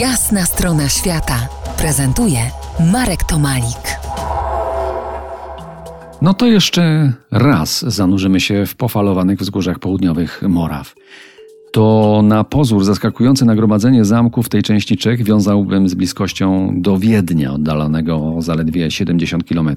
Jasna strona świata prezentuje Marek Tomalik. No to jeszcze raz zanurzymy się w pofalowanych wzgórzach południowych Moraw to na pozór zaskakujące nagromadzenie zamków w tej części Czech wiązałbym z bliskością do Wiednia, oddalonego zaledwie 70 km.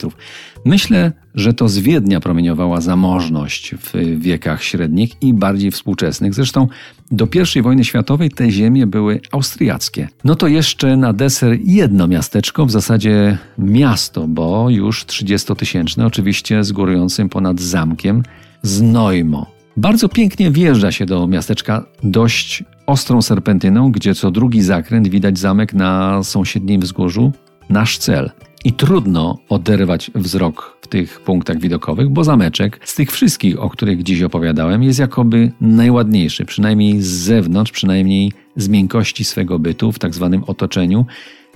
Myślę, że to z Wiednia promieniowała zamożność w wiekach średnich i bardziej współczesnych. Zresztą do I wojny światowej te ziemie były austriackie. No to jeszcze na deser jedno miasteczko, w zasadzie miasto, bo już 30-tysięczne, oczywiście z górującym ponad zamkiem, Znojmo. Bardzo pięknie wjeżdża się do miasteczka dość ostrą serpentyną, gdzie co drugi zakręt widać zamek na sąsiednim wzgórzu. Nasz cel. I trudno oderwać wzrok w tych punktach widokowych, bo zameczek z tych wszystkich, o których dziś opowiadałem, jest jakoby najładniejszy, przynajmniej z zewnątrz, przynajmniej z miękkości swego bytu w tak zwanym otoczeniu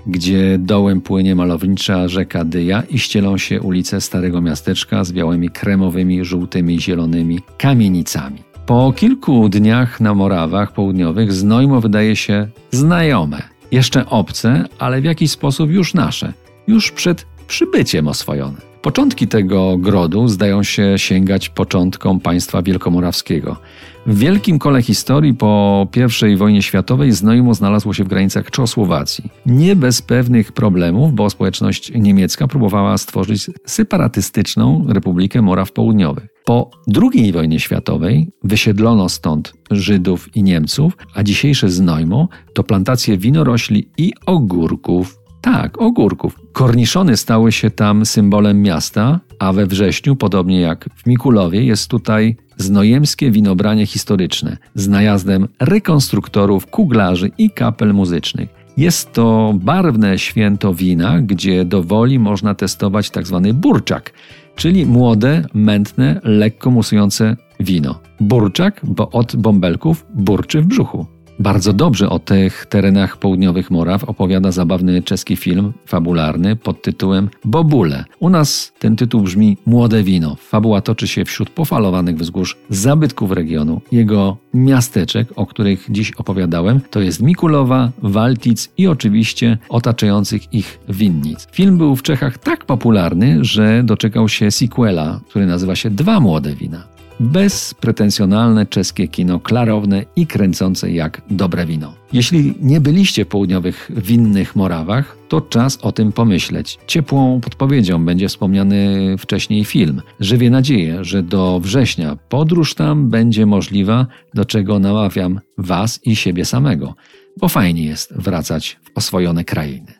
gdzie dołem płynie malownicza rzeka Dyja i ścielą się ulice Starego Miasteczka z białymi kremowymi, żółtymi, zielonymi kamienicami. Po kilku dniach na Morawach Południowych Znojmo wydaje się znajome, jeszcze obce, ale w jakiś sposób już nasze, już przed przybyciem oswojone. Początki tego grodu zdają się sięgać początkom państwa wielkomorawskiego. W wielkim kole historii po I wojnie światowej Znojmo znalazło się w granicach Czechosłowacji. Nie bez pewnych problemów, bo społeczność niemiecka próbowała stworzyć separatystyczną Republikę Moraw Południowych. Po II wojnie światowej wysiedlono stąd Żydów i Niemców, a dzisiejsze Znojmo to plantacje winorośli i ogórków. Tak, ogórków. Korniszony stały się tam symbolem miasta, a we wrześniu, podobnie jak w Mikulowie, jest tutaj znojemskie winobranie historyczne z najazdem rekonstruktorów, kuglarzy i kapel muzycznych. Jest to barwne święto wina, gdzie do woli można testować tzw. Tak burczak, czyli młode, mętne, lekko musujące wino. Burczak, bo od bąbelków burczy w brzuchu. Bardzo dobrze o tych terenach południowych Moraw opowiada zabawny czeski film fabularny pod tytułem Bobule. U nas ten tytuł brzmi Młode wino. Fabuła toczy się wśród pofalowanych wzgórz zabytków regionu. Jego miasteczek, o których dziś opowiadałem, to jest Mikulowa, Waltic i oczywiście otaczających ich winnic. Film był w Czechach tak popularny, że doczekał się sequela, który nazywa się Dwa Młode Wina bezpretensjonalne czeskie kino, klarowne i kręcące jak dobre wino. Jeśli nie byliście w południowych winnych Morawach, to czas o tym pomyśleć. Ciepłą podpowiedzią będzie wspomniany wcześniej film. Żywię nadzieję, że do września podróż tam będzie możliwa, do czego namawiam Was i siebie samego, bo fajnie jest wracać w oswojone krainy.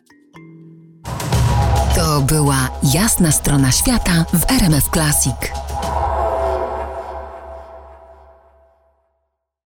To była jasna strona świata w RMF Classic.